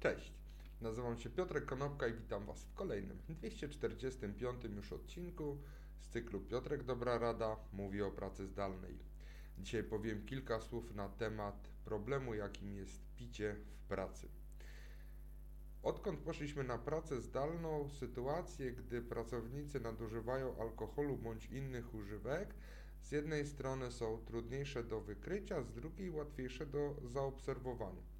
Cześć, nazywam się Piotrek Konopka i witam Was w kolejnym 245 już odcinku z cyklu Piotrek Dobra Rada mówi o pracy zdalnej. Dzisiaj powiem kilka słów na temat problemu, jakim jest picie w pracy. Odkąd poszliśmy na pracę zdalną, sytuacje, gdy pracownicy nadużywają alkoholu bądź innych używek, z jednej strony są trudniejsze do wykrycia, z drugiej łatwiejsze do zaobserwowania.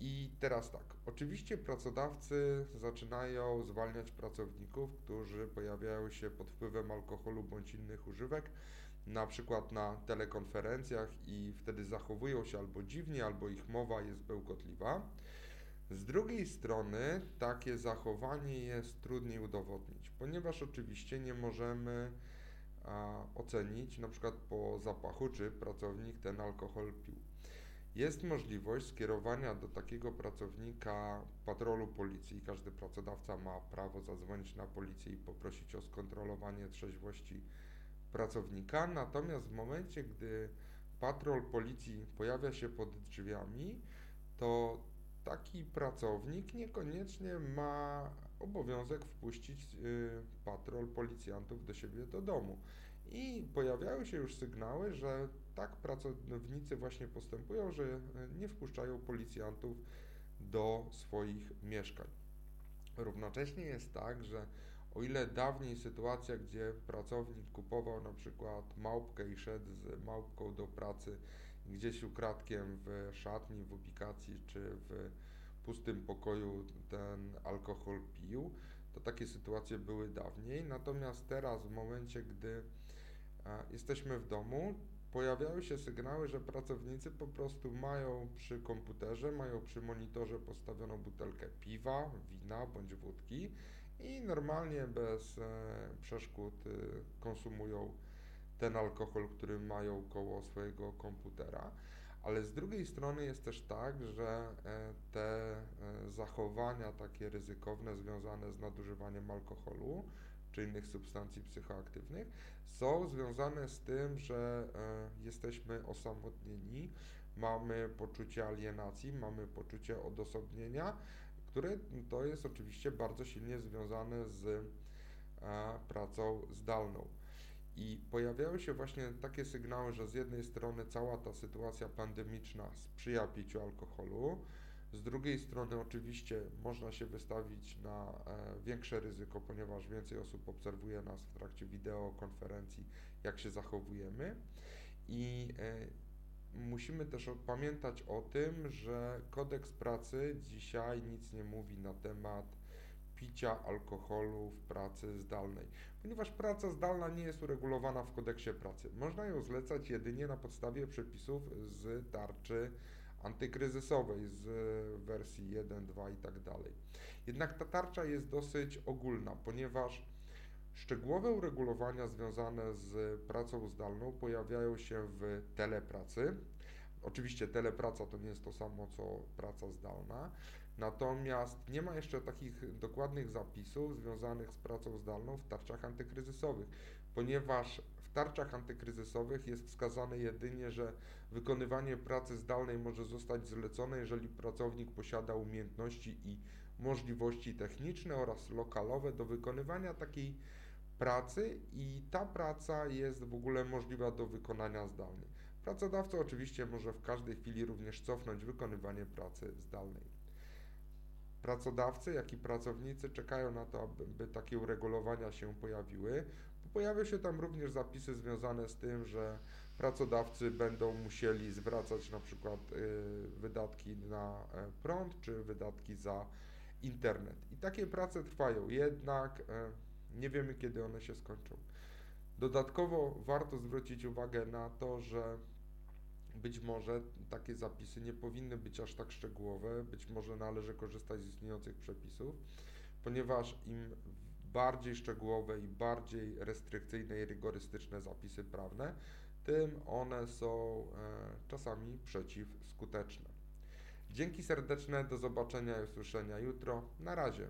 I teraz tak, oczywiście pracodawcy zaczynają zwalniać pracowników, którzy pojawiają się pod wpływem alkoholu bądź innych używek, na przykład na telekonferencjach i wtedy zachowują się albo dziwnie, albo ich mowa jest bełkotliwa. Z drugiej strony takie zachowanie jest trudniej udowodnić, ponieważ oczywiście nie możemy a, ocenić na przykład po zapachu, czy pracownik ten alkohol pił. Jest możliwość skierowania do takiego pracownika patrolu policji. Każdy pracodawca ma prawo zadzwonić na policję i poprosić o skontrolowanie trzeźwości pracownika. Natomiast w momencie, gdy patrol policji pojawia się pod drzwiami, to taki pracownik niekoniecznie ma obowiązek wpuścić y, patrol policjantów do siebie do domu. I pojawiały się już sygnały, że tak pracownicy właśnie postępują, że e, nie wpuszczają policjantów do swoich mieszkań. Równocześnie jest tak, że o ile dawniej sytuacja, gdzie pracownik kupował na przykład małpkę i szedł z małpką do pracy gdzieś ukradkiem w szatni, w ubikacji czy w pustym pokoju ten alkohol pił, to takie sytuacje były dawniej. Natomiast teraz, w momencie, gdy jesteśmy w domu, pojawiały się sygnały, że pracownicy po prostu mają przy komputerze, mają przy monitorze postawioną butelkę piwa, wina bądź wódki i normalnie bez e, przeszkód e, konsumują ten alkohol, który mają koło swojego komputera. Ale z drugiej strony jest też tak, że e, te e, zachowania takie ryzykowne związane z nadużywaniem alkoholu czy innych substancji psychoaktywnych są związane z tym, że e, jesteśmy osamotnieni, mamy poczucie alienacji, mamy poczucie odosobnienia, które to jest oczywiście bardzo silnie związane z e, pracą zdalną. I pojawiały się właśnie takie sygnały, że z jednej strony cała ta sytuacja pandemiczna sprzyja piciu alkoholu, z drugiej strony oczywiście można się wystawić na e, większe ryzyko, ponieważ więcej osób obserwuje nas w trakcie wideokonferencji, jak się zachowujemy. I e, musimy też pamiętać o tym, że kodeks pracy dzisiaj nic nie mówi na temat picia alkoholu w pracy zdalnej, ponieważ praca zdalna nie jest uregulowana w kodeksie pracy. Można ją zlecać jedynie na podstawie przepisów z tarczy antykryzysowej z wersji 1, 2 i tak dalej. Jednak ta tarcza jest dosyć ogólna, ponieważ szczegółowe uregulowania związane z pracą zdalną pojawiają się w telepracy. Oczywiście telepraca to nie jest to samo co praca zdalna, natomiast nie ma jeszcze takich dokładnych zapisów związanych z pracą zdalną w tarczach antykryzysowych, ponieważ tarczach antykryzysowych jest wskazane jedynie, że wykonywanie pracy zdalnej może zostać zlecone, jeżeli pracownik posiada umiejętności i możliwości techniczne oraz lokalowe do wykonywania takiej pracy i ta praca jest w ogóle możliwa do wykonania zdalnie. Pracodawca oczywiście może w każdej chwili również cofnąć wykonywanie pracy zdalnej. Pracodawcy, jak i pracownicy czekają na to, aby takie uregulowania się pojawiły. Pojawią się tam również zapisy związane z tym, że pracodawcy będą musieli zwracać na przykład y, wydatki na e, prąd czy wydatki za internet. I takie prace trwają, jednak e, nie wiemy kiedy one się skończą. Dodatkowo warto zwrócić uwagę na to, że być może takie zapisy nie powinny być aż tak szczegółowe, być może należy korzystać z istniejących przepisów, ponieważ im bardziej szczegółowe i bardziej restrykcyjne i rygorystyczne zapisy prawne, tym one są e, czasami przeciwskuteczne. Dzięki serdeczne, do zobaczenia i usłyszenia jutro. Na razie.